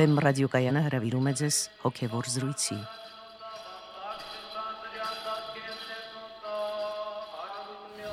Վեմ ռադիոկայանը հրավիրում է ձեզ հոգևոր զրույցի։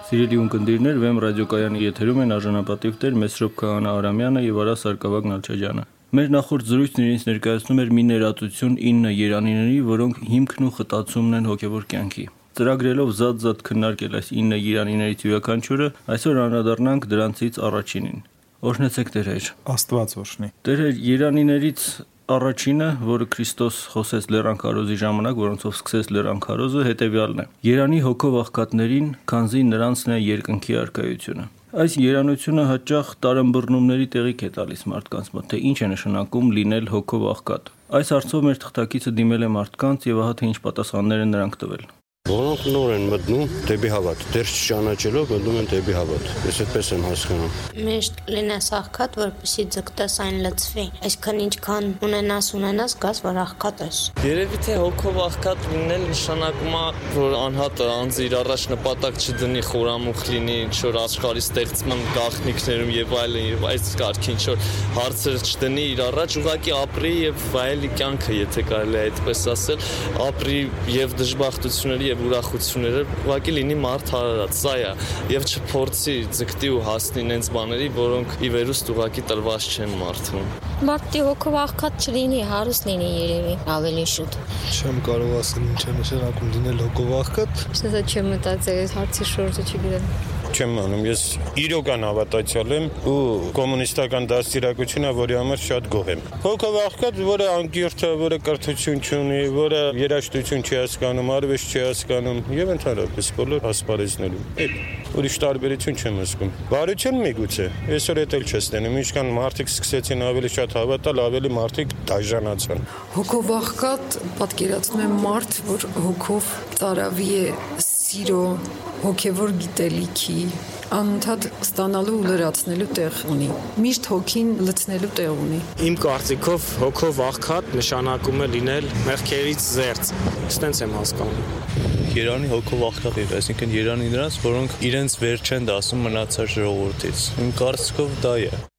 Սիրելի ունկնդիրներ, Վեմ ռադիոկայանի եթերում են արժանապատիվ տեր Մեսրոպ Քահանա Արամյանը եւ Արա Սարգսակ Նալչաջյանը։ Մեր նախորդ զրույցն իրենց ներկայացնում էր մի ներածություն 9 երանիների, որոնք հիմքն ու խտացումն են հոգևոր կյանքի։ Ծրագրելով զատ-զատ քննարկել այս 9 երանիներից յուրաքանչյուրը, այսօր անդրադառնանք դրանցից առաջինին։ Օրհնեցեք Տեր։ Աստված օրհնի։ Տեր Երանիներից Առաջինը, որը Քրիստոս խոսեց Լեռան քարոզի ժամանակ, որոնցով սկսեց Լեռան քարոզը, հետևյալն է. Երանի հոգով աղքատներին, քանզի նրանցն է երկնքի արքայությունը։ Այս երանությունը հաճախ տարեմբռնումների տեղիք է տալիս մարդկանց մոտ, թե ինչ է նշանակում լինել հոգով աղքատ։ Այս հարցով մեր թղթակիցը դիմել է մարդկանց եւ ահա թե ինչ պատասխաններ են նրանք տվել որոնք նոր են մտնում դեպի հավատ, դեռ չճանաչելով մտնում են դեպի հավատ։ Ես այդպես եմ հասկանում։ Միշտ լինես աղքատ, որպեսի ձգտես այն լծվի։ Այսքան ինչքան ունենաս ունենաս, գաս որ աղքատ ես։ Երևի թե հոգով աղքատ լինել նշանակում է, որ անհատը անձը իր առաջ նպատակ չդնի, խորամուխ լինի, ինչ որ աշխարհի ստեղծման գաղտնիքներում եւ այլն եւ այս կարգի ինչ որ հարցեր չդնի իր առաջ, ուղղակի ապրի եւ վայելի կյանքը, եթե կարելի է այդպես ասել, ապրի եւ դժբախտությունների եւ եւ ուրախությունները ուղղակի լինի մարդ հարարած, սա է, եւ չփորձի ձգտի ու հասնի այնց բաների, որոնք ի վերուստ ուղղակի տրված չեն մարդուն։ Մարդի հոգով աղքատ չլինի, հարուստ լինի երևի, ավելի շուտ։ Չեմ կարող ասել ինչ է նշանակում լինել հոգով աղքատ։ Սա չեմ մտածել այս հարցի շուրջ, չգիտեմ չեմ անում։ Ես իրոքան հավատացյալ եմ ու կոմունիստական դաստիարակությունը, որի համար շատ գոհ եմ։ Հոգով աղքատ, որը անկիրթ է, որը կրթություն չունի, որը երաժշտություն չի հասկանում, արվեստ չի հասկանում եւ ընդհանրապես բոլոր ասպարեզներում։ Այդ ուրիշ տարբերություն չեմ զգում։ Բարություն միգուցե։ Այսօր էլ չես տենում, ինչքան մարդիկ սկսեցին ավելի շատ հավատալ, ավելի մարդիկ դաժանացան։ Հոգով աղքատ պատկերացնում եմ մարդ, որ հոգով ծարավի է սիրո, հոգևոր գիտելիքի, անընդհատ ստանալու ու լրացնելու տեղ ունի։ Միշտ հոգին լցնելու տեղ ունի։ Իմ կարծիքով հոգով աղքատ նշանակում է լինել մեղքերից զերծ։ Ստենց եմ հասկանում։ Երանի հոգով աղքատ է, այսինքն Երանի նրանց, որոնք իրենց վերջ չեն դասում մնացած ժողովրդից։ Իմ կարծիքով դա է։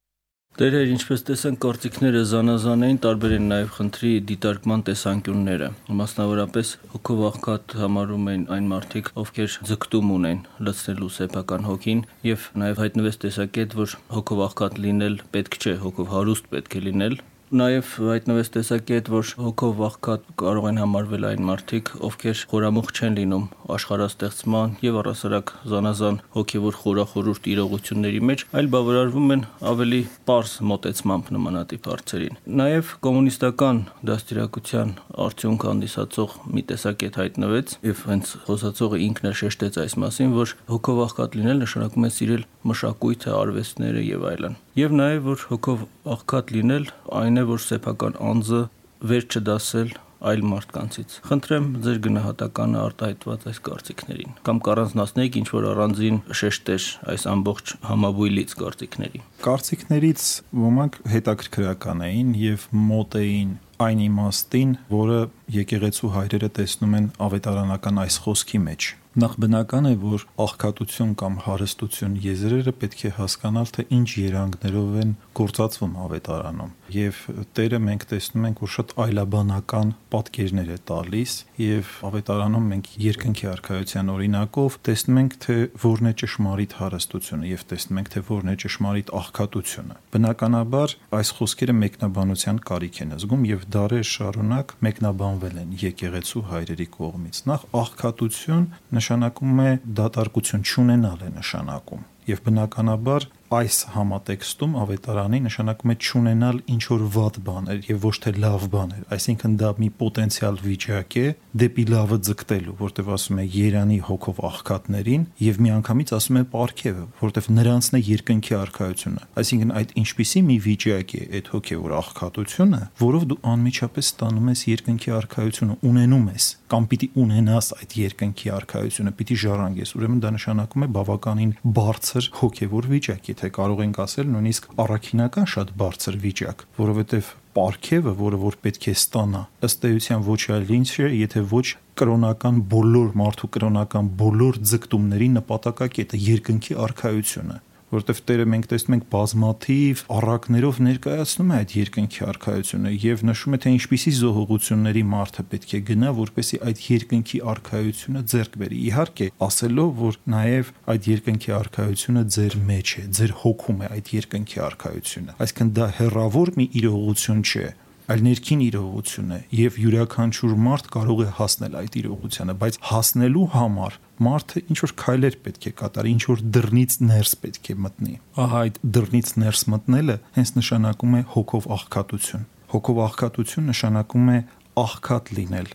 Տերեր, ինչպես տեսանք, կարծիքները զանազան էին, տարբեր են նաև խնդրի դիտարկման տեսանկյունները։ Մասնավորապես հոգով աղքատ համարում են այն մարդիկ, ովքեր ձգտում ունեն լցնելու սեփական հոգին, եւ նաև հայտնվեց տեսակետ, որ հոգով աղքատ լինել պետք չէ, հոգով հարուստ պետք է լինել, Նաև հայտնվեց տեսակետ, որ հոգով աղքատ կարող են համարվել այն մարդիկ, ովքեր խորամուխ չեն լինում աշխարհաստեղծման եւ առասարակ զանազան հոգեվոր խորախորուրդ իրողությունների մեջ, այլ բավարարվում են ավելի པարս մոտեցմամբ նմանատիպ հարցերին։ Նաև կոմունիստական դաստիարակության արդյունք հանդիսացող մի տեսակետ հայտնվեց եւ հենց խոսացողը ինքն էլ շեշտեց այս մասին, որ հոգով աղքատ լինել նշանակում է սիրել մշակույթը, արվեստները եւ այլն։ Եվ նաև որ հոգով աղքատ լինել այն է, որ սեփական անձը վեր չդասել այլ մարդկանցից։ Խնդրեմ ձեր գնահատականը արտահայտված այս կարծիքներին կամ կառանձնացնեք ինչ որ առանձին շեշտեր այս ամբողջ համաբույլից կարծիքների։ Կարծիքներից ոմանք հետաքրքրական էին եւ մոտ էին այն իմաստին, որը եկեղեցու հայրերը տեսնում են ավետարանական այս խոսքի մեջ Նախ բնական է, որ աղքատություն կամ հարստություն եզրերը պետք է հասկանալ, թե ինչ երանգներով են գործածվում ավետարանում։ Եվ Տերը մենք տեսնում ենք, որ շատ այլաբանական պատկերներ է տալիս, եւ ավետարանում մենք երկնքի արխայության օրինակով տեսնում ենք, թե որն է ճշմարիտ հարստությունը եւ տեսնում ենք, թե որն է ճշմարիտ աղքատությունը։ Բնականաբար այս խոսքերը մեկնաբանության կարիք են զգում եւ դարեր շարունակ մեկնաբանվել են եկեղեցու հայրերի կողմից։ Նախ աղքատություն նշանակում է դատարկություն չունենալ է նշանակում եւ բնականաբար այս համատեքստում ավետարանի նշանակում է ճանենալ ինչ որ վատ բաներ եւ ոչ թե լավ բաներ, այսինքն դա մի պոտենցիալ վիճակ է դեպի լավը ձգտելու, որտեղ ասում է Երանի հոգով աղքատներին եւ միանգամից ասում է Պարքևը, որտեղ նրանցն է երկնքի արխայությունը։ Այսինքն այդ ինչպիսի մի վիճակ է այդ հոգեոր աղքատությունը, որով դու անմիջապես ստանում ես երկնքի արխայությունը, ունենում ես կամ պիտի ունենաս այդ երկնքի արխայությունը, պիտի ժառանգես։ Ուրեմն դա նշանակում է բավականին բարձր հոգեվոր վիճակ, եթե կարող ենք ասել նույնիսկ առաքինական շատ բարձր վիճակ, որովհետև պարքևը, որը որ պետք է ստանա, ըստ էության ոչ այլ ինչ է, եթե ոչ կրոնական բոլոր մարդու կրոնական բոլոր ձգտումների նպատակակետը երկնքի արխայությունը որովհետև Տերը մենք տեսնում ենք բազմաթիվ առակներով ներկայացնում է այդ երկնքի արխայությունը եւ նշում է թե ինչպիսի զոհողությունների մարդը պետք է գնա, որպեսի այդ երկնքի արխայությունը ձեռք բերի։ Իհարկե, ասելով, որ նաեւ այդ երկնքի արխայությունը ձեր մեջ է, ձեր հոգում է այդ երկնքի արխայությունը։ Այսինքն դա հերավոր մի իրողություն չէ, այլ ներքին իրողություն է եւ յուրաքանչյուր մարդ կարող է հասնել այդ իրողությանը, բայց հասնելու համար մարդը ինչ որ քայլեր պետք է կատարի, ինչ որ դռնից ներս պետք է մտնի։ Ահա այդ դռնից ներս մտնելը հենց նշանակում է հոգով աղքատություն։ Հոգով աղքատություն նշանակում է աղքատ լինել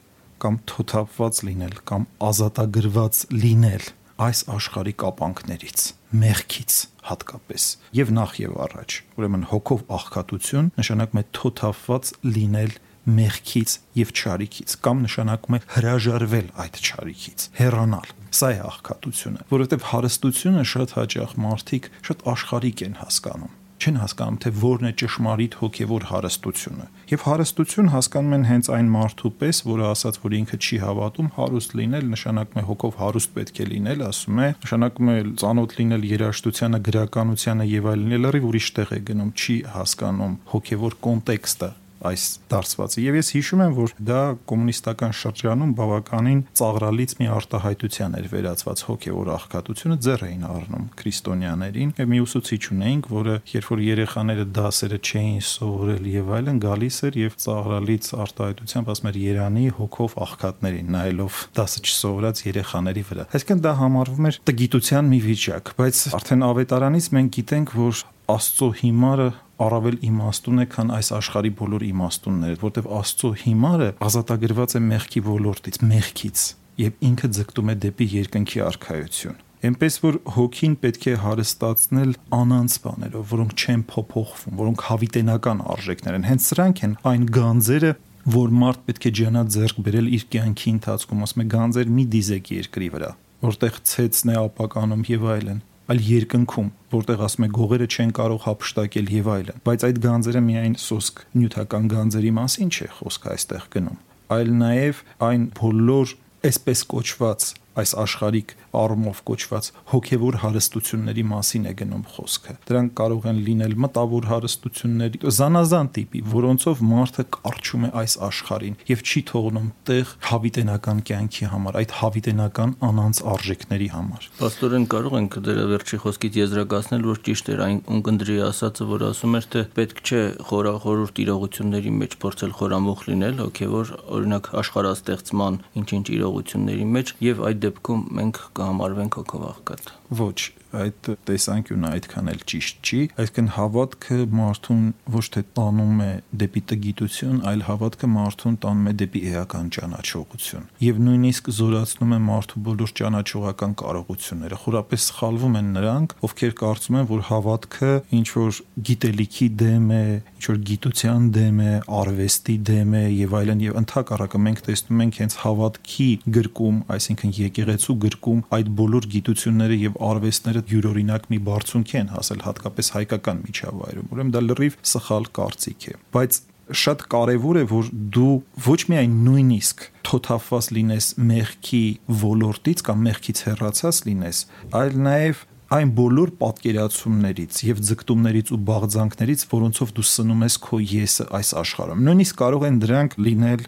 կամ թոթափված լինել կամ ազատագրված լինել այս աշխարհի կապանքներից, մեղքից հատկապես եւ նախ եւ առաջ։ Ուրեմն հոգով աղքատություն նշանակում է թոթափված լինել մեղքից եւ ճարիքից կամ նշանակում է հրաժարվել այդ ճարիքից, հեռանալ։ Սա է աղքատությունը, որովհետեւ հարստությունը շատ հաճախ մարդիկ շատ աշխարհիկ են հասկանում չեն հասկանում թե որն է ճշմարիտ հոգևոր հարստությունը։ Եվ հարստություն հասկանում են հենց այն մարդու պես, որը ասաց, որ ինքը չի հավատում, հարուստ լինել նշանակում է հոգով հարուստ պետք է լինել, ասում է, նշանակում է ծանոթ լինել երաժշտությանը, գրականությանը եւ այլն, լրիվ ուրիշ տեղ է գնում, չի հասկանում հոգևոր կոնտեքստը այս դարձվածը։ Եվ ես հիշում եմ, որ դա կոմունիստական շրջանում բավականին ծաղրալից մի արտահայտության էր վերածված հոգևոր աղքատությունը ձեռ էին առնում քրիստոնյաներին։ Մի ուսուցիչ ունեինք, որը երբ որ երեխաները դասերը չէին սովորել եւ այլն, գալիս էր եւ ծաղրալից արտահայտությամբ ասում էր Երանի հոգով աղքատներին, նայելով դասը չսովորած երեխաների վրա։ Այսինքն դա համարվում էր տգիտության մի վիճակ, բայց արդեն ավետարանից մենք գիտենք, որ Աստծո հիմարը առավել իմաստուն է, քան այս աշխարհի բոլոր իմաստունները, որտեղ Աստծո հիմարը ազատագրված է մեղքի ոլորտից, մեղքից, եւ ինքը ձգտում է դեպի երկնքի արխայություն։ Էնպես որ հոգին պետք է հարստացնել անանց բաներով, որոնք չեն փոփոխվում, որոնք հավիտենական արժեքներ են։ Հենց սրանք են այն գանձերը, որ մարդ պետք է ջանա ձեռք բերել իր կյանքի ընթացքում, ասում է գանձեր մի դիզեք երկրի վրա, որտեղ ցեցն է ապականում եւ այլն այլ երկնքում, որտեղ ասում է գողերը չեն կարող հապշտակել եւ այլն, բայց այդ գանձերը միայն սոսկ նյութական գանձերի մասին չէ խոսքը այստեղ գնում, այլ նաեւ այն բոլոր այսպես կոչված այս աշխարհիկ առումով կոչված հոգևոր հարստությունների մասին է գնում խոսքը։ Դրանք կարող են լինել մտավոր հարստություններ, զանազան տիպի, որոնցով մարդը կարճում է այս աշխարհին եւ չի թողնում տեղ հավիտենական կյանքի համար, այդ հավիտենական անանց արժեքների համար։ Պաստորեն կարող ենք դրա վերջի խոսքից եզրակացնել, որ ճիշտ էր այն ունկնդրի ասածը, որ ասում էր, թե պետք չէ խորախորուրդ իրողությունների մեջ փորձել խորամուխ լինել, հոգևոր օրինակ աշխարհաստեղծման ինչ-ինչ իրողությունների մեջ եւ այդ դեպքում մենք կհամարվենք հոգով աղքատ։ Ոչ, այդ տեսանկյունը այդքան էլ ճիշտ չի, այսինքն հավատքը մարդուն ոչ թե տանում է դեպի տգիտություն, այլ հավատքը մարդուն տանում է դեպի էական ճանաչողություն։ Եվ նույնիսկ զորացնում է մարդու բոլոր ճանաչողական կարողությունները։ Խորապես սխալվում են նրանք, ովքեր կարծում են, որ հավատքը ինչ որ գիտելիքի դեմ է, ինչ որ գիտության դեմ է, արվեստի դեմ է եւ այլն եւ ընդհակառակը մենք տեսնում ենք հենց հավատքի գրկում, այսինքն եկեղեցու գրկում այդ բոլոր գիտությունները եւ արվեստները յուրօրինակ մի բարձունք են հասել հատկապես հայկական միջավայրում։ Ուրեմն դա լրիվ սխալ կարծիք է։ Բայց շատ կարևոր է որ դու ոչ միայն նույնիսկ թոթափված լինես մեղքի ոլորտից կամ մեղքից հեռացած լինես, այլ նաև այն բոլոր պատկերացումներից եւ ձգտումներից ու բաղձանքներից, որոնցով դու սնում ես քո եսը այս աշխարհում։ Նույնիսկ կարող են դրանք լինել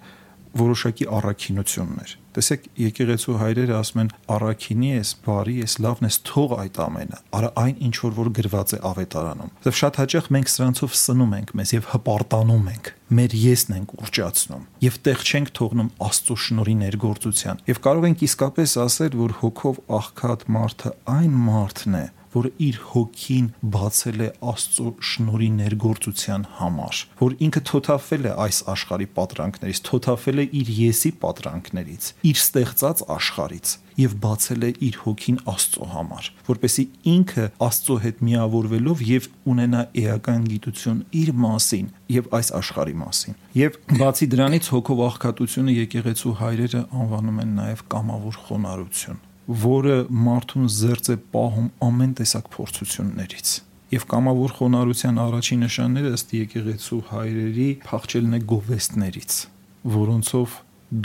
որոշակի առաքինություններ Տեսեք, եկեղեցու հայրերը ասում են առաքինի ես, բարի ես, լավն ես, թող այդ ամենը։ Արա այն ինչ որ որ գրված է ավետարանում։ Եվ շատ հաճախ մենք սրանցով սնում ենք մեզ եւ հպարտանում ենք։ Մեր եսն ենք ուրճացնում եւ տեղ չենք թողնում Աստծո շնորհի ներգործության։ Եվ կարող ենք իսկապես ասել, որ հոգով աղքատ մարդը այն մարդն է, որը իր հոգին բացել է Աստծո շնորհի ներգործության համար, որ ինքը թոթափել է այս աշխարհի պատրանքներից, թոթափել է իր եսի պատրանքներից, իր ստեղծած աշխարից եւ բացել է իր հոգին Աստծո համար, որպեսի ինքը Աստծո հետ միավորվելով եւ ունենա էական գիտություն իր մասին եւ այս աշխարհի մասին։ Եվ բացի դրանից հոգով աղքատությունը եկեղեցու հայրերը անվանում են նաեւ կամավոր խոնարհություն որը մարդուն զերծ է պահում ամեն տեսակ փորձություններից եւ կամավոր խոնարհության առաջին նշանները ըստ եկեղեցու հայրերի փախչելն է գովեստներից որոնցով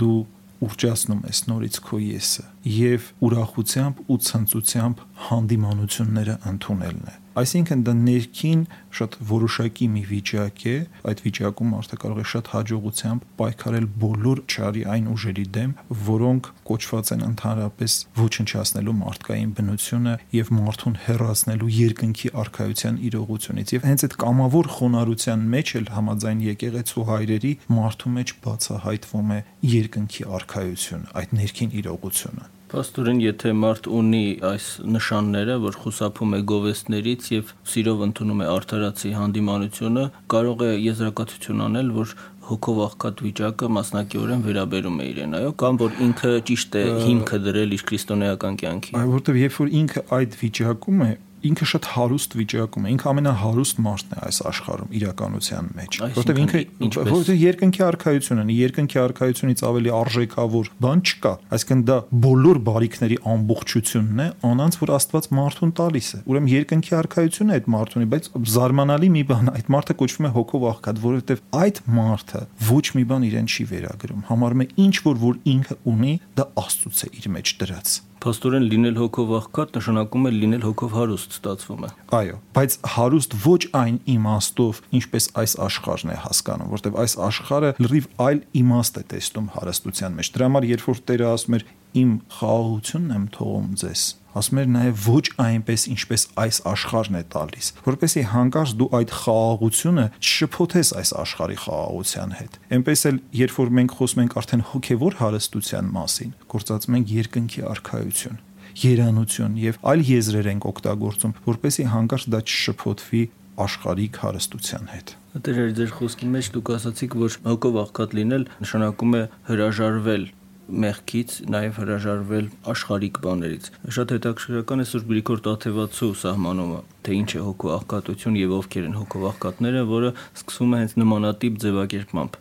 դու ուրճացնում ես նորից քո եսը եւ ուրախությամբ ու ցնծությամբ հանդիմանությունները ընդունելն է Այսինքն դա ներքին շատ որոշակի մի վիճակ է, այդ վիճակում մարդը կարող է շատ հաջողությամբ պայքարել բոլոր չարի այն ուժերի դեմ, որոնք կոչված են ընդհանրապես ոչնչացնելու մարդկային բնությունը եւ մարդուն հեռացնելու երկնքի արխայության իրողությունից։ Եվ հենց այդ կամավոր խոնարհության մեջ էլ համաձայն եկեղեցու հայրերի մարդու մեջ բացահայտվում է երկնքի արխայությունը, այդ ներքին իրողությունը։ Պաստորեն, եթե մարդ ունի այս նշանները, որ խուսափում է գովեստներից եւ սիրով ընդունում է արդարացի հանդիմանությունը, կարող է եզրակացություն անել, որ հոգով աղքատ վիճակը մասնակիորեն վերաբերում է իրեն, այո, կամ որ ինքը ճիշտ է հիմքը դրել իր քրիստոնեական կյանքի։ Այո, որովհետև երբ որ ինքը այդ վիճակում է, ինքը շատ հարուստ վիճակում է, ինքը ամենահարուստ մարդն է այս աշխարհում իրականության մեջ, որովհետև ինքը որովհետև երկնքի արխայությունն է, երկնքի արխայությունից ավելի արժեքավոր բան չկա, այսինքն դա բոլոր բարիքների ամբողջությունն է, անանց որ Աստված մարդուն տալիս է։ Ուրեմն երկնքի արխայությունն է այդ մարդունի, բայց զարմանալի մի բան, այդ մարդը կոչվում է հոգով աղքատ, որովհետև այդ մարդը ոչ մի բան իրեն չի վերագրում, համարում է ինչ որ որ ինքը ունի, դա Աստծուց է իր մեջ դրած Փաստորեն լինել հոգով աղքատ նշանակում է լինել հոգով հարուստ, ստացվում է։ Այո, բայց հարուստ ոչ այն իմաստով, ինչպես այս աշխարհն է հասկանում, որտեղ այս աշխարհը լրիվ այլ իմաստ է տեսնում հարստության մեջ։ Դրա համար երբ որ Տերը ասում էր իմ խաղաղությունն եմ թողում ձեզ ասում էր նաև ոչ այնպես ինչպես այս աշխարհն է տալիս որպեսզի հանկարծ դու այդ խաղաղությունը չշփոթես այս աշխարհի խաղաղության հետ այնպես էլ երբ որ մենք խոսում ենք արդեն հոգևոր հարստության մասին գործածում ենք երկնքի արխայություն երանություն եւ այլ եզրեր ենք օգտագործում որպեսզի հանկարծ դա չշփոթվի աշխարհիկ հարստության հետ Դեր ձեր խոսքի մեջ դուք ասացիք, որ հոգով աղքատ լինել նշանակում է հրաժարվել մեղքից նաև հրաժարվել աշխարհիկ բաներից։ Շատ հետաքրքրական է Սուրբ Գրիգոր Տաթևացու սահմանումը, թե ինչ է հոգու աղքատություն եւ ովքեր են հոգու աղքատները, որը սկսվում է հենց նմանատիպ ձևակերպմամբ։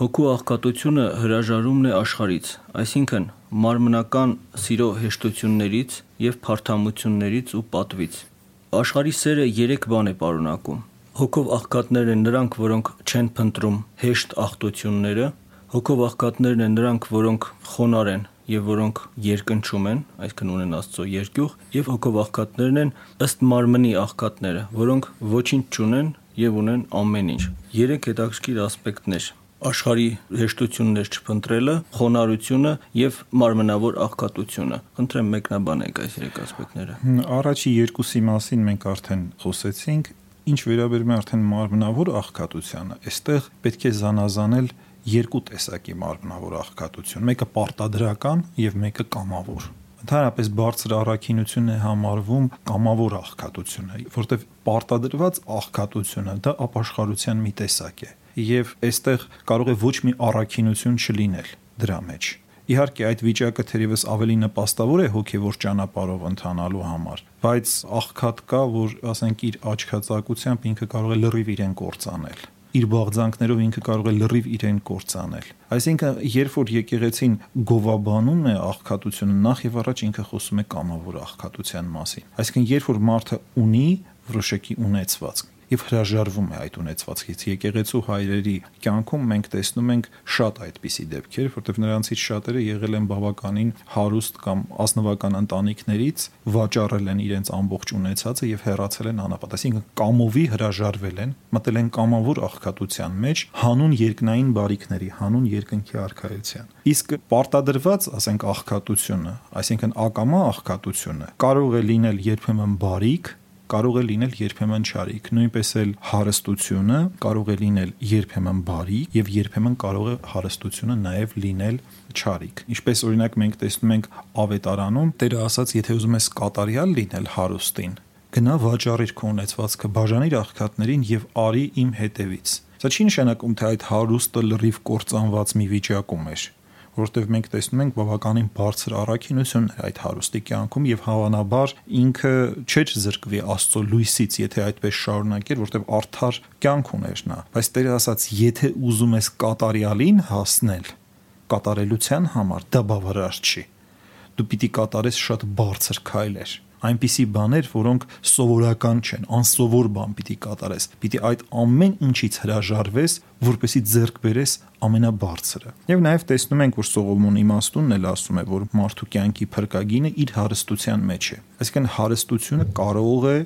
Հոգու աղքատությունը հրաժարումն է աշխարից, այսինքն մարմնական սիրո հեշտություններից եւ փարթամություններից ու պատվից։ Աշխարհի սերը 3 բան է պարունակում։ Հոգով աղքատներ են նրանք, որոնք չեն փնտրում հեշտ աղտությունները, Հոգով աղքատներն են նրանք, որոնք խոնար են եւ որոնք երկնչում են, այսինքն ունեն Աստծո երկյուղ, եւ հոգով աղքատներն են ըստ մարմնի աղքատները, որոնք ոչինչ չունեն եւ ունեն ամեն ինչ։ Երեք հետաքրքիր ասպեկտներ. Աշխարհի հեշտություններ չփնտրելը, խոնարհությունը եւ մարմնավոր աղքատությունը։ Խնդրեմ մեկնաբանեք այս երեք ասպեկտները։ Առաջի երկուսի մասին մենք արդեն խոսեցինք, ինչ վերաբերում է արդեն մարմնավոր աղքատությանը, այստեղ պետք է զանազանել երկու տեսակի մարմնավոր աղքատություն։ Մեկը պարտադրական եւ մեկը կամավոր։ Ընդհանրապես բարձր առաքինություն է համարվում կամավոր աղքատությունը, որտեղ պարտադրված աղքատությունը դա ապաշխարության մի տեսակ է եւ այստեղ կարող է ոչ մի առաքինություն չլինել դրա մեջ։ Իհարկե այդ վիճակը թերևս ավելի նպաստավոր է հոգևոր ճանապարհով ընթանալու համար, բայց աղքատ կա, որ ասենք իր աչքածակությամբ ինքը կարող է լրիվ իրեն կործանել իր բաղձանքներով ինքը կարող է լրիվ իրեն կործանել։ Այսինքն, երբ որ եկեղեցին գովաբանում է աղքատությունը, նախ եւ առաջ ինքը խոսում է կամավոր աղքատության մասին։ Այսինքն, երբ որ մարդը ունի որոշակի ունեցվածք, եւ հրաժարվում է այդ ունեցվածքից։ Եկեղեցու հայրերի կյանքում մենք տեսնում ենք շատ այդպիսի դեպքեր, որտեղ նրանցից շատերը եղել են բավականին հարուստ կամ ազնվական ընտանիքներից, վաճառել են իրենց ամբողջ ունեցածը եւ հեռացել են անապատ։ Այսինքն կամովի հրաժարվել են, մտել են կամավոր աղքատության մեջ, հանուն երկնային բարիքների, հանուն երկնքի արխայության։ Իսկ պարտադրված, ասենք, աղքատությունը, այսինքն ակամա աղքատությունը կարող է լինել երբեմն բարիք, կարող է լինել երբեմն չարիք։ Նույնպես էլ հարստությունը կարող է լինել երբեմն բարի եւ երբեմն կարող է հարստությունը նաեւ լինել չարիք։ Ինչպես օրինակ մենք տեսնում ենք ավետարանում, Տերը ասաց, եթե ուզում ես կատարյալ լինել հարուստին, գնա վաճառիր քո ունեցվածքը, բաժանիր աղքատներին եւ արի իմ հետևից։ Սա չի նշանակում, թե այդ հարուստը լրիվ կործանված մի վիճակում էր որովհետև մենք տեսնում ենք բավականին բարձր առաքինություններ այդ հարուստի կյանքում եւ հավանաբար ինքը չէր զրկվի Աստծո լույսից, եթե այդպես շարունակեր, որովհետև արդար կյանք ուներ նա։ Բայց Տերը ասաց, եթե ուզում ես կատարյալին հասնել, կատարելության համար դա բավարար չի։ Դու պիտի կատարես շատ բարձր քայլեր այնպիսի բաներ, որոնք սովորական չեն, անսովոր բան պիտի կատարես։ Պիտի այդ ամեն ինչից հրաժարվես, որպեսի ձեռք բերես ամենաբարձրը։ Եվ նաև տեսնում ենք, որ Սողոմոն իմաստունն էլ ասում է, որ մարդու կյանքի փրկագինը իր հարստության մեջ է։ Այսինքն հարստությունը կարող է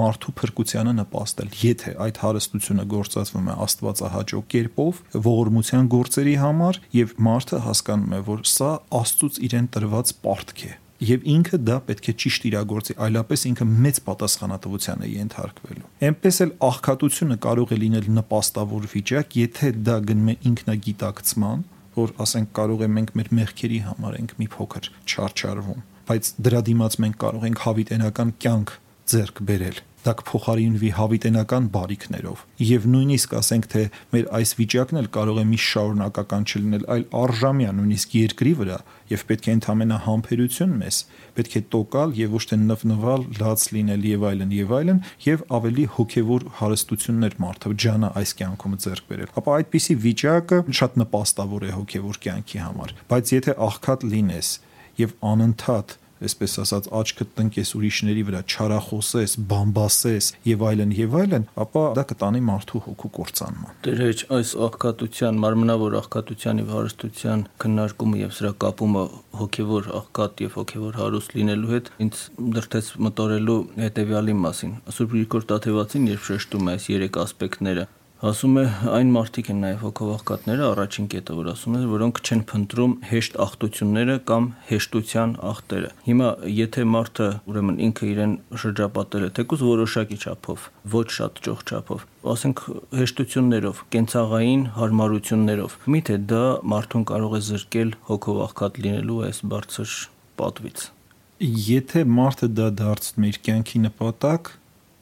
մարդու փրկությանը նպաստել, եթե այդ հարստությունը գործածվում է Աստվածահաճո կերպով, ողորմության գործերի համար եւ մարդը հասկանում է, որ սա Աստծուց իրեն տրված պարտք է եւ ինքը դա պետք է ճիշտ իրագործի, այլապես ինքը մեծ պատասխանատվության է ենթարկվելու։ Էնպես էլ աղքատությունը կարող է լինել նպաստավոր վիճակ, եթե դա գնում է ինքնագիտակցման, որ ասենք կարող է մենք մեր մեղքերի համար ենք մի փոքր չարչարվում, բայց դրա դիմաց մենք կարող ենք հավիտենական կյանք ձեռք բերել դա կփոխարինվի հավիտենական բարիքներով եւ նույնիսկ ասենք թե մեր այս վիճակն էլ կարող է մի շարունակական չլինել այլ արժամյա նույնիսկ երկրի վրա եւ պետք է ընդհանրապես համբերություն մեզ պետք է տոկալ եւ ոչ թե նվնվալ լաց լինել եւ այլն եւ այլն եւ ավելի հոգեվոր հարստություններ մարդը ջանա այս կյանքում ձեռք բերել ապա այդպիսի վիճակը շատ նպաստավոր է հոգեվոր կյանքի համար բայց եթե աղքատ լինես եւ անընդհատ այսպես ասած աչքդ տնկես ուրիշների վրա չարախոսես, բամբասես եւ այլն եւ այլն, ապա դա կտանի մարդու հոգու կործանման։ Դերեջ այս աղքատության, մարմնավոր աղքատության եւ հարստության քննարկումը եւ սրա կապումը հոգեվոր աղքատ եւ հոգեվոր հարուստ լինելու հետ ինձ դրթեց մտորելու հետեւյալի մասին։ Սուրբ Գրիգոր Տաթևացին երբ շեշտում է այս երեք ասպեկտները, Ասում է այն մարդիկ են նաև հոգովախկատները առաջին կետը որ ասում է որոնք չեն փնտրում հեշտ ախտությունները կամ հեշտության ախտերը։ Հիմա եթե մարդը ուրեմն ինքը իրեն շրջապատել է թեկուզ որոշակի չափով, ոչ շատ ճոխ չափով, ասենք հեշտություններով, կենցաղային հարմարություններով, միթե դա մարդուն կարող է զրկել հոգովախկատ լինելու այս բարձր պատվից։ Եթե մարդը դա դարձնում իր կյանքի նպատակ,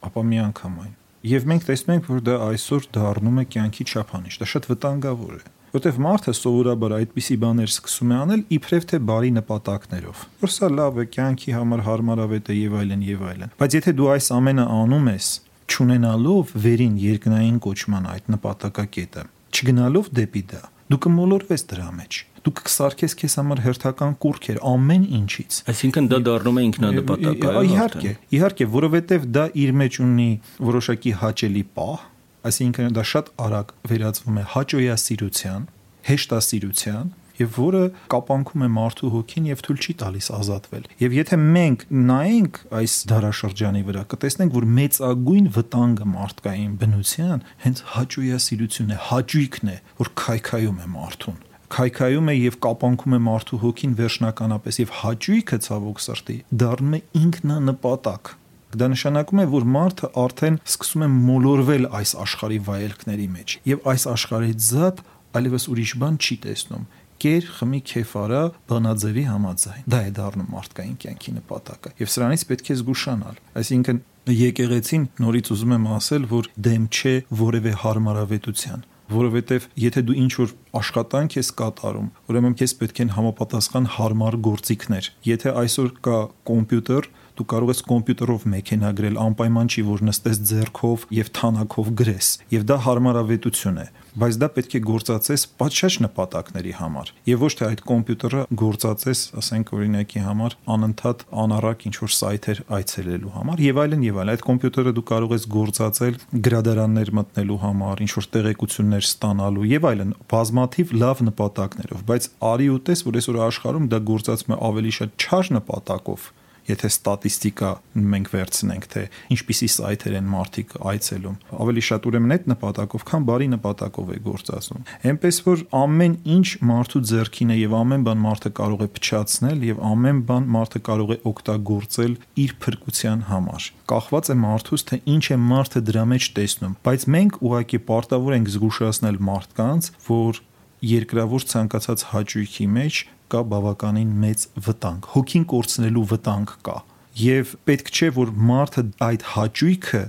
ապա մի անգամ այն Եվ մենք տեսնում ենք, որ դա այսօր դառնում է կյանքի չափանիշ։ Դա շատ վտանգավոր է որտեվ մարդը սովորաբար այդպիսի բաներ սկսում է անել իբրև թե բարի նպատակներով որ սա լավ է կյանքի համար հարմարավետ է եւ այլն եւ այլն բայց եթե դու այս ամենը անում ես ճանենալով վերին երկնային կոչման այդ նպատակակետը չգնալով դեպի դա դու կմոլորվես դրա մեջ դու կսարքես քեզ համար հերթական կուրքեր ամեն ինչից այսինքն դա դառնում է ինքնանպատակ այո իհարկե իհարկե որովհետև դա իր մեջ ունի որոշակի հաճելի պահ այսինքն դա շատ արագ վերածվում է հաճոյասիրության հեշտասիրության եւ որը կապանքում է մարդու հոգին եւ թույլ չի տալիս ազատվել։ Եվ եթե մենք նայենք այս դարաշրջանի վրա, կտեսնենք, որ մեծագույն վտանգը մարդկային բնության հենց հաճույասիրությունն է, հաճույքն է, որ քայքայում է մարդուն քայքայում է եւ կապանքում է մարդու հոգին վերջնականապես եւ հաճույքը ցավոք սրտի դառնում է ինքնանպատակ Դա նշանակում է, որ մարդը արդեն սկսում է մոլորվել այս աշխարհի վայելքների մեջ եւ այս աշխարհից զատ այլևս ուրիշ բան չի տեսնում կեր խմի քեֆարա բանաձևի համաձայն դա է դառնում մարդկային կյանքի նպատակը եւ սրանից պետք է զգուշանալ այսինքն եկեղեցին նորից ուզում եմ ասել որ դեմ չէ որևէ հարմարավետության որովհետև եթե դու ինչ որ աշխատանք ես կատարում, ուրեմն քեզ պետք են համապատասխան հարմար գործիքներ։ Եթե այսօր կա կոմպյուտեր, դու կարող ես կոմպյուտերով մեքենա գրել, անպայման չի որ նստես ձեռքով եւ թանակով գրես, եւ դա հարմարավետություն է բայց դա պետք է գործածես պատշաճ նպատակների համար եւ ոչ թե այդ կոմպյուտերը գործածես, ասենք օրինակի համար անընդհատ անառակ ինչ որ սայթեր այցելելու համար եւ այլն եւ այլն այդ կոմպյուտերը դու կարող ես գործածել գրադարաններ մտնելու համար, ինչ որ տեղեկություններ ստանալու եւ այլն բազմաթիվ լավ նպատակներով, բայց արի ու տես, որ այսօր աշխարհում դա գործածվում է ավելի շատ չար նպատակով եթե ստատիստիկա մենք վերցնենք, թե ինչպիսի սայթեր են մարդիկ այցելում, ավելի շատ ուրեմն այդ նպատակով, քան բարի նպատակով է գործածում։ Էնպես որ ամեն ինչ մարդու ձեռքին է եւ ամեն բան մարդը կարող է փչացնել եւ ամեն բան մարդը կարող է օգտագործել իր փրկության համար։ Կախված է մարդուց, թե ինչ է մարդը դրա մեջ տեսնում, բայց մենք ուղղակի պարտավոր ենք զգուշացնել մարդկանց, որ երկրավոր ցանկացած հաճույքի մեջ կա բավականին մեծ վտանգ, հոգին կորցնելու վտանգ կա։ Եվ պետք չէ որ մարդը այդ հաճույքը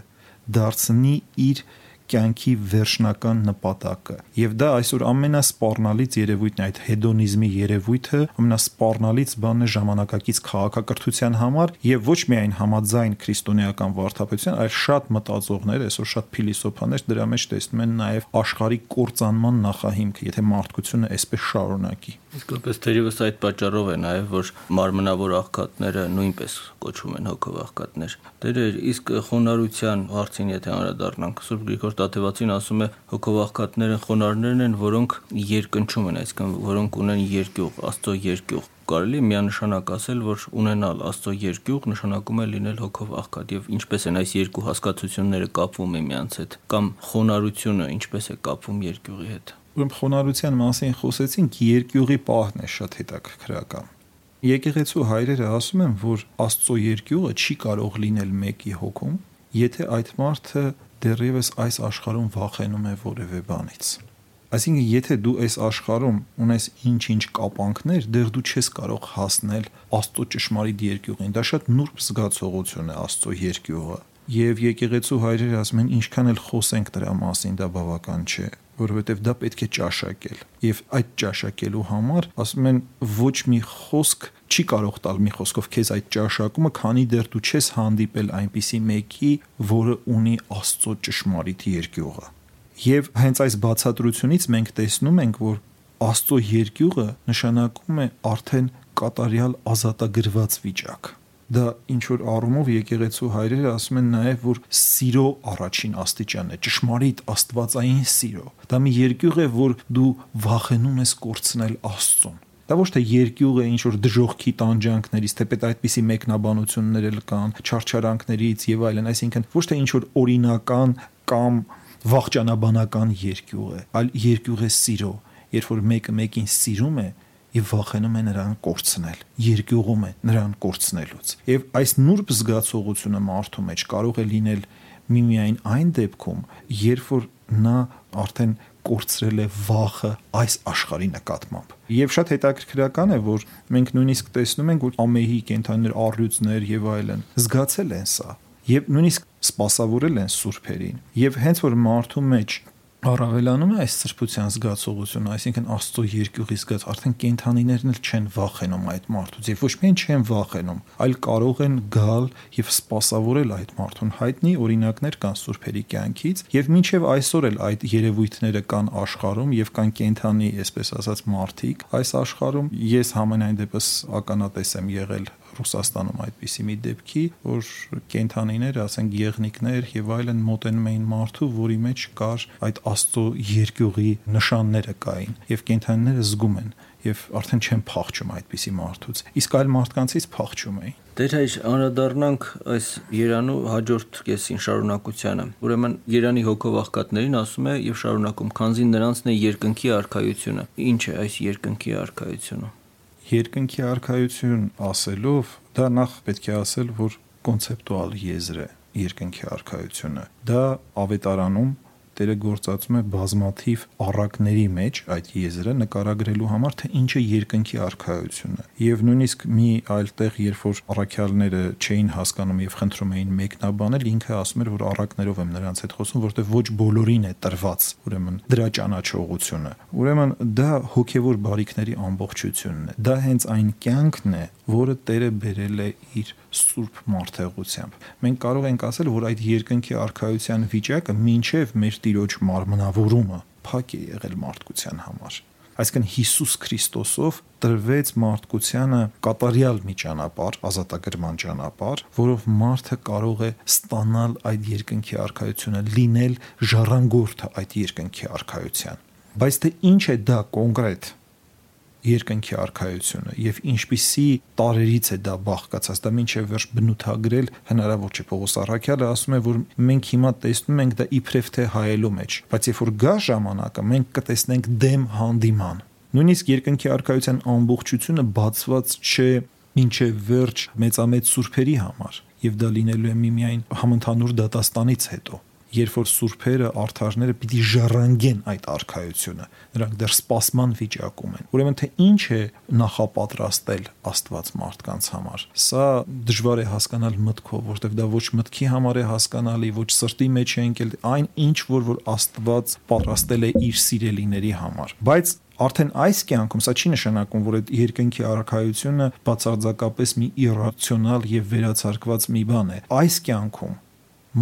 դարձնի իր կյանքի վերջնական նպատակը։ Եվ դա այսօր ամենասպառնալից երևույթն է այդ հեդոնիզմի երևույթը, ամենասպառնալից բանն է ժամանակակից քաղաքակրթության համար եւ ոչ միայն համաձայն քրիստոնեական վարդապետության, այլ շատ մտածողներ, այսօր շատ փիլիսոփաներ դրա մեջ տեսնում են նաեւ աշխարհի կործանման նախահիմքը, եթե մարդկությունը այսպես շարունակի։ Իսկապես թերևս այդ պատճառով է նաև որ մարմնավոր աղքատները նույնպես կոչվում են հոգով աղքատներ։ Տերեր, իսկ խոնարհության հարցին եթե անդրադառնանք, Սուրբ Գրիգոր Տաթևացին ասում է հոգով աղքատները խոնարհներն են, որոնք երկնչում են, այսինքն որոնք ունեն երկյուղ, Աստծո երկյուղ կարելի է միանշանակ ասել, որ ունենալ Աստծո երկյուղ նշանակում է լինել հոգով աղքատ եւ ինչպես են այս երկու հասկացությունները կապվում միմյանց հետ կամ խոնարհությունը ինչպես է կապվում երկյուղի հետ։ Ուրեմն խոնարհության մասին խոսեցինք, երկյուղի պահն է շատ հետաքրքրական։ Եկեղեցու հայրերը ասում են, որ Աստծո երկյուղը չի կարող լինել մեկի հոգում, եթե այդ մարդը դեռևս այս աշխարհում վախենում է որևէ բանից։ Այսինքն, եթե դու այս աշխարհում ունես ինչ-ինչ կապանքներ, դեռ դու չես կարող հասնել Աստծո ճշմարիտ երկյուղին։ Դա շատ նուրբ զգացողություն է Աստծո երկյուղը։ Եվ եկեղեցու հայրերը ասում են, ինչքան էլ խոսենք դրա մասին, դա բավական չէ որովհետև դա պետք է ճաշակել։ Եվ այդ ճաշակելու համար ասում են ոչ մի խոսք չի կարող տալ մի խոսքով քեզ այդ ճաշակումը, քանի դեռ դու չես հանդիպել այնպիսի մեկի, որը ունի Աստծո ճշմարիտ երկյուղը։ Եւ հենց այս բացատրությունից մենք տեսնում ենք, որ Աստծո երկյուղը նշանակում է արդեն կատարյալ ազատագրված վիճակ դա ինչ որ առումով եկեղեցու հայրերը ասում են նաև որ սիրո առաջին աստիճանն է ճշմարիտ աստվածային սիրո դա մի երկյուղ է որ դու վախենում ես կորցնել աստծուն դա ոչ թե երկյուղ է ինչ որ դժողքի տանջանքներից թեպետ այդպիսի մեկնաբանություններ էլ կան չարչարանքներից եւ այլն այսինքն ոչ թե ինչ որ օրինական կամ վաղճանաբանական երկյուղ է այլ երկյուղ է սիրո երբ որ մեկը մեկին սիրում է եւ վախենում է նրան կորցնել, երկյուղում է նրան կորցնելուց։ Եվ այս նուրբ զգացողությունը մարդու մեջ կարող է լինել միմիայն այն դեպքում, երբ որ նա արդեն կորցրել է վախը այս աշխարհի նկատմամբ։ Եվ շատ հետաքրքրական է, որ մենք նույնիսկ տեսնում ենք, որ ամեհի կենթանիներ, առյուծներ եւ այլն զգացել են սա, եւ նույնիսկ սпасավորել են սուրբերին։ Եվ հենց որ մարդու մեջ առավելանում է այս սրբության զգացողությունը, այսինքն Աստծո երկյուղի զգաց, արդեն կենթանիներն էլ չեն վախենում այդ մարդուց, եւ ոչ միայն չեն վախենում, այլ կարող են գալ եւ սпасավորել այդ մարդուն։ Հայտնի օրինակներ կան սուրբերի կյանքից, եւ մինչեւ այսօր էլ այդ երևույթները կան աշխարհում եւ կան կենթանի, այսպես ասած, մարդիկ այս աշխարհում։ Ես համենայն դեպս ականատես եմ եղել Ռուսաստանում այդպիսի մի դեպքի, որ կենթանիներ, ասենք եղնիկներ եւ այլն մոտենում էին մարդու, որի մեջ կար այդ աստծո երկյուղի նշանները կային եւ կենթանիները զգում են եւ արդեն չեն փախչում այդպիսի մարդուց իսկ այլ մարդկանցից փախչում էին Դեր հայ անդրադառնանք այս Երանու հաջորդ կեսին շարունակությանը։ Ուրեմն Երանի հոգով աղքատներին ասում է եւ շարունակում, քանզի նրանցն է երկնքի արխայությունը։ Ինչ է այս երկնքի արխայությունը երկնքի արխայություն ասելով դա նախ պետք է ասել, որ կոնցեպտուալ եզր է երկնքի արխայությունը։ Դա ավետարանում Տերը գործածում է բազմաթիվ առակների մեջ այդ եզրը նկարագրելու համար, թե ինչ է երկնքի արխայությունը։ Եվ նույնիսկ մի այլ տեղ, երբ որ առաքյալները չէին հասկանում եւ խնդրում էին մեկնաբանել, ինքը ասում էր, որ առակներով եմ նրանց հետ խոսում, որտեղ ոչ բոլորին է տրված, ուրեմն դրա ճանաչողությունը։ Ուրեմն դա հոգեվոր բարիքների ամբողջությունն է։ Դա հենց այն կյանքն է, որը Տերը բերել է իր սուրբ մարդեղությամբ։ Մենք կարող ենք ասել, որ այդ երկնքի արխայության վիճակը մինչև մեր Տիրոջ մարմնավորումը փակ է եղել մարդկության համար այսինքն Հիսուս Քրիստոսով տրվեց մարդկությանը կատարյալ մի ճանապարհ, ազատագրման ճանապարհ, որով մարդը կարող է ստանալ այդ երկնքի արխայությունը, լինել ժառանգորդը այդ երկնքի արխայության։ Բայց թե ինչ է դա կոնկրետ երկնքի արխայությունը եւ ինչպիսի տարերից է դա բաղկացած դա ինչեւ վերջ բնութագրել հնարավոր չէ Պողոս Արաքյալը ասում է որ մենք հիմա տեսնում ենք դա իբրև թե հայելու մեջ բայց երբ որ գա ժամանակը մենք կտեսնենք դեմ հանդիման նույնիսկ երկնքի արխայության ամբողջությունը բացված չէ ինչեւ վերջ մեծամեծ սուրբերի համար եւ դա լինելու է միմիայն համընդհանուր դատաստանից հետո երբ որ սուրբերը, արթարները պիտի ժառանգեն այդ արխայությունը։ Նրանք դեռ սպասման վիճակում են։ Ուրեմն թե ինչ է նախապատրաստել Աստված մարդկանց համար։ Սա դժվար է հասկանալ մտքով, որտեղ դա ոչ մտքի համար է հասկանալի, ոչ սրտի մեջ է ընկել, այն ինչ որ որ Աստված պատրաստել է իր սիրելիների համար։ Բայց Արդեն այս կյանքում սա չի նշանակում, որ այդ երկնքի արարքայությունը բացարձակապես մի իրացիոնալ եւ վերացարկված մի բան է։ Այս կյանքում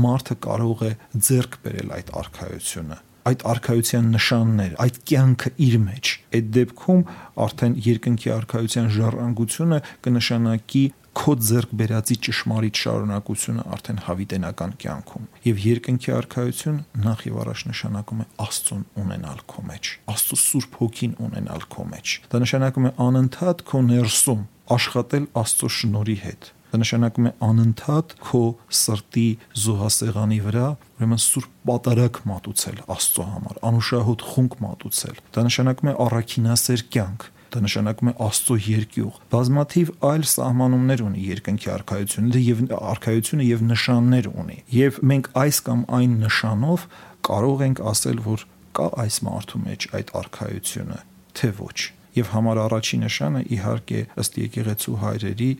մարդը կարող է ձեռք բերել այդ արխայությունը այդ արխայության նշաններ, այդ կյանքը իր մեջ։ Այդ դեպքում արդեն երկնքի արխայության ժառանգությունը կնշանակի քո ձեռք բերածի ճշմարիտ շարունակությունը արդեն հավիտենական կյանքում եւ երկնքի արխայություն նախ եւ առաջ նշանակում է Աստծուն ունենալ քո մեջ Աստծո Սուրբ Հոգին ունենալ քո մեջ դա նշանակում է անընդհատ քո ներսում աշխատել Աստծո շնորի հետ Դա նշանակում է անընդհատ քո սրտի զոհասեղանի վրա ուրեմն սուրբ պատարակ մատուցել Աստծո համար, անուշահոտ խունկ մատուցել։ Դա նշանակում է առաքինասեր կյանք, դա նշանակում է Աստծո երկյուղ։ Բազմաթիվ այլ սահմանումներ ունի երկնքի արխայությունը եւ արխայությունը եւ նշաններ ունի։ Եվ մենք այս կամ այն նշանով կարող ենք ասել, որ կա այս մարդու մեջ այդ արխայությունը, թե ոչ։ Եվ համար առաջի նշանը իհարկե ըստ եկեղեցու հայրերի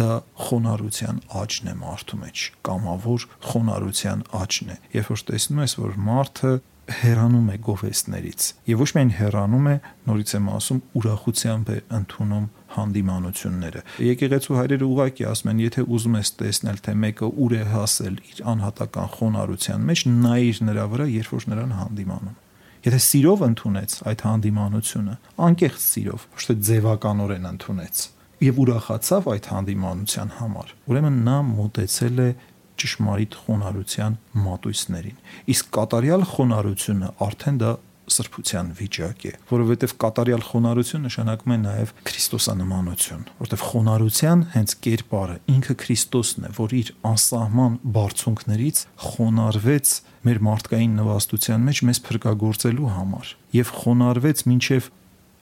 դա խոնարհության աճն է մարդու մեջ կամավոր խոնարհության աճն է երբ որ տեսնում ես որ մարդը հեռանում է գովեստներից եւ ոչ միայն հեռանում է նորից եմ ասում ուրախությամբ է ընդունում հանդիմանությունները եկեղեցու հայրերը ուղակի ասում են եթե ուզում ես տեսնել թե մեկը ուր է հասել իր անհատական խոնարհության մեջ նայիր նրա վրա երբ որ նրան հանդիմանում Եթե սիրով ընդունեց այդ հանդիմանությունը, անկեղծ սիրով, ոչ թե ձևականորեն ընդունեց, եւ ուրախացավ այդ հանդիմանության համար, ուրեմն նա մտեցել է ճշմարիտ խոնարհության մատույցներին։ Իսկ կատարյալ խոնարհությունը արդեն դա սրբության վիճակ է, որովհետև կատարյալ խոնարհություն նշանակում է նաև Քրիստոսանմանություն, որովհետև խոնարհության հենց կերպարը ինքը Քրիստոսն է, որ իր անսահման բարձունքներից խոնարհվեց մեր մարդկային նվաստության մեջ մեզ փրկagorցելու համար եւ խոնարհվեց մինչեւ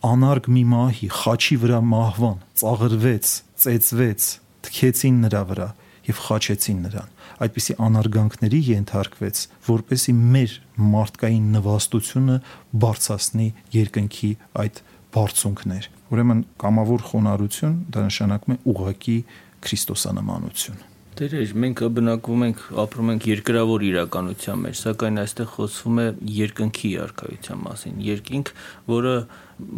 անարգ մի մահի խաչի վրա մահվան, ծաղրվեց, ծեծվեց, թքեցին նրա վրա եւ խաչեցին նրան։ Այդպիսի անարգանքների ենթարկվեց, որպեսի մեր մարդկային նվաստությունը բարձրացնի երկնքի այդ բարձունքներ։ Ուրեմն կամավոր խոնարհություն դա նշանակում է ուղակի քրիստոսանմանություն։ Տերեր, մենք բնակվում ենք, ապրում ենք երկրավոր իրականության մեջ, սակայն այստեղ խոսվում է երկնքի արխայության մասին։ Երկինք, որը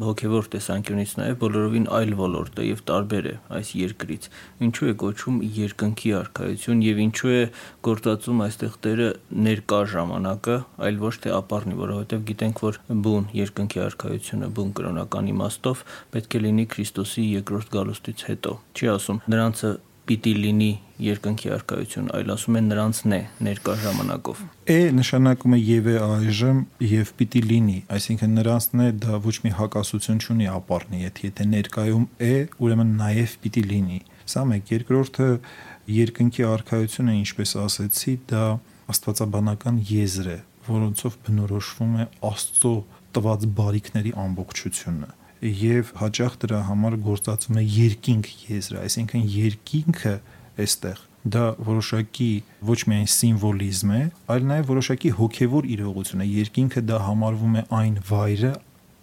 հոգևոր տեսանկյունից նաև բոլորովին այլ ոլորտ է եւ տարբեր է այս երկրից։ Ինչու է կոչվում երկնքի արխայություն եւ ինչու է գործածում այստեղ Տերը ներկա ժամանակը, այլ ոչ թե ապառնի, որովհետեւ գիտենք, որ բուն երկնքի արխայությունը բուն կրոնական իմաստով պետք է լինի Քրիստոսի երկրորդ գալուստից հետո։ Չի ասում նրանցը պիտի լինի երկնքի արքայություն, այլ ասում են նրանցն է ներկա ժամանակով։ Է նշանակում է եւ է այժմ եւ պիտի լինի, այսինքն նրանցն է դա ոչ մի հակասություն չունի ապառնի, եթե եթե ներկայում է, ուրեմն նաեւ պիտի լինի։ Սա մեկ, երկրորդը երկնքի արքայությունը, ինչպես ասեցի, դա աստվածաբանական եզր է, որոնցով բնորոշվում է Աստծո տված բարիքների ամբողջությունը եւ հաճախ դրա համար գործածում է երկինք եզրը, այսինքն երկինքը այստեղ դա որոշակի ոչ միայն սիմվոլիզմ է, այլ նաև որոշակի հոգևոր իրողություն է։ Երկինքը դա համարվում է այն վայրը,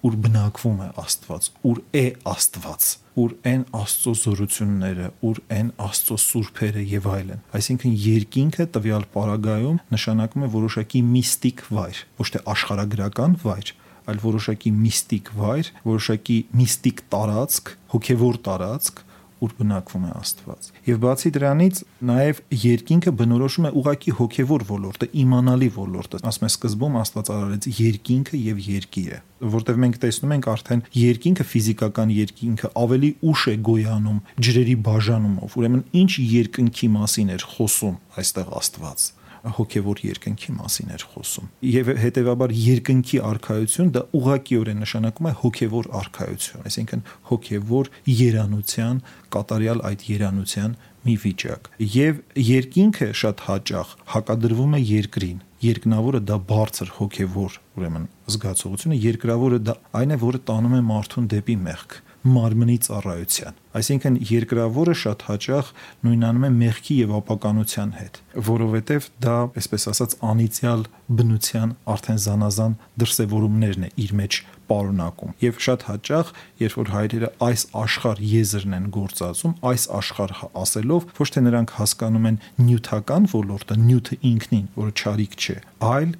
ուր բնակվում է Աստված, ուր է Աստված, ուր են Աստծո զորությունները, ուր են Աստծո սուրբերը եւ այլն։ Այսինքն երկինքը տվյալ պարագայում նշանակում է որոշակի միստիկ վայր, ոչ թե աշխարհագրական վայր, այլ որոշակի միստիկ վայր, որոշակի միստիկ տարածք, հոգևոր տարածք, ուր բնակվում է Աստված։ Եվ բացի դրանից նաև երկինքը բնորոշում է ուղակի հոգևոր ոլորտը, իմանալի ոլորտը։ Ասում է սկզբում Աստված արարեց երկինքը եւ երկիրը, որտեղ մենք տեսնում ենք արդեն երկինքը ֆիզիկական երկինքը ավելի ուշ է գոյանում ջրերի բաժանումով։ Ուրեմն ինչ երկնքի մասին էր խոսում այստեղ Աստված հոգևոր երկնքի մասին էր խոսում։ Եվ հետեւաբար երկնքի արխայություն դա ուղղակիորեն նշանակում է հոգևոր արխայություն, այսինքն հոգևոր երանության, կատարյալ այդ երանության մի վիճակ։ Եվ երկինքը շատ հաճախ հակադրվում է երկրին երկնավորը դա բարձր հոգևոր ուրեմն զգացողությունը երկրավորը դա այն է որը տանում է մարդուն դեպի մեղք մարմնի ծառայության։ Այսինքն երկրավորը շատ հաճախ նույնանում է մեղքի եւ ապականության հետ, որովհետեւ դա, այսպես ասած, անիցիալ բնության արդեն զանազան դրսևորումներն է իր մեջ պարունակում եւ շատ հաճախ երբ որ հայրերը այս աշխարհ եզրն են գործածում այս աշխարհ ասելով ոչ թե նրանք հասկանում են նյութական ոլորտը նյութը ինքնին որը ճարիք չէ այլ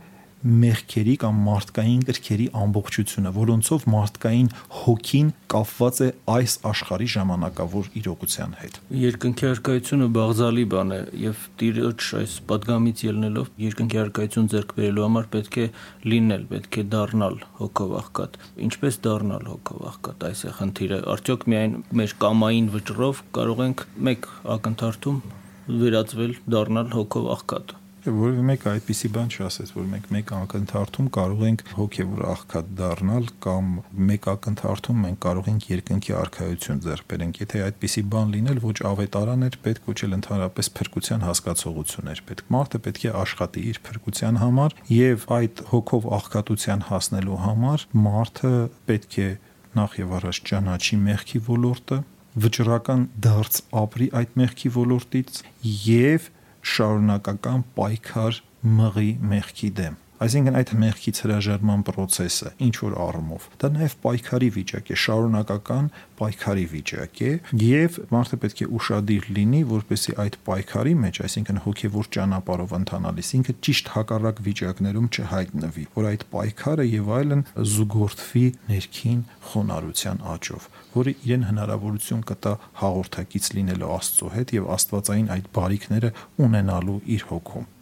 մեղքերի կամ մարդկային կրքերի ամբողջությունը, որոնցով մարդկային հոգին կապված է այս աշխարհի ժամանակավոր իրողության հետ։ Երկնքի արկայությունը բաղձալի բան է եւ Տիրոջ այս падգամից ելնելով երկնքի արկայություն ձեռք բերելու համար պետք է լինել, պետք է դառնալ հոգով աղքատ։ Ինչպես դառնալ հոգով աղքատ, այս է խնդիրը։ Արդյոք միայն մեր կամային վճռով կարող ենք մեկ ակնթարթում վերածվել, դառնալ հոգով աղքատ որևէ մեկը այդպիսի բան չասեց, որ մենք մեկ ակնթարթում կարող ենք հոգևոր աղքատ դառնալ կամ մեկ ակնթարթում մենք կարող ենք երկնքի արխայություն ձեռք բերենք։ Եթե այդպիսի բան լինել, ոչ ավետարան էր պետք, ոչ էլ ընդհանրապես փրկության հասկացողություն էր պետք։ Մարդը պետք է աշխատի իր փրկության համար եւ այդ հոգով աղքատության հասնելու համար մարդը պետք է նախ եւ առաջ ճանաչի մեղքի ոլորտը, վճռական դարձ ապրի այդ մեղքի ոլորտից եւ շարունակական պայքար մղի մեղքի դեմ Այսինքն այդ մեղքից հրաժարման process-ը ինչ որ առումով դա նաև պայքարի վիճակ է, շարունակական պայքարի վիճակ է եւ մարդը պետք է ուրախadir լինի, որպեսզի այդ պայքարի մեջ, այսինքն հոգեվոր ճանապարհով ընթանալիս ինքը ճիշտ հակառակ վիճակներում չհայտնվի, որ այդ պայքարը եւ այլն զուգորդվի ներքին խոնարհության աճով, որը իրեն հնարավորություն կտա հաղորդակից լինելու Աստծո հետ եւ Աստվածային այդ բարիքները ունենալու իր հոգում։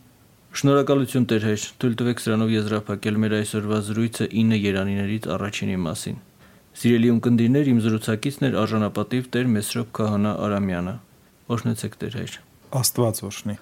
Շնորհակալություն Տեր հայր, թույլ տվեք սրանով եզրափակել մեր այսօրվա զրույցը 9 երանիներից առաջինի մասին։ Սիրելի ունկնդիրներ, իմ զրուցակիցն էր արժանապատիվ Տեր Մեսրոպ Քահանա Արամյանը։ Օրհնեցեք Տեր հայր։ Աստված օրհնի։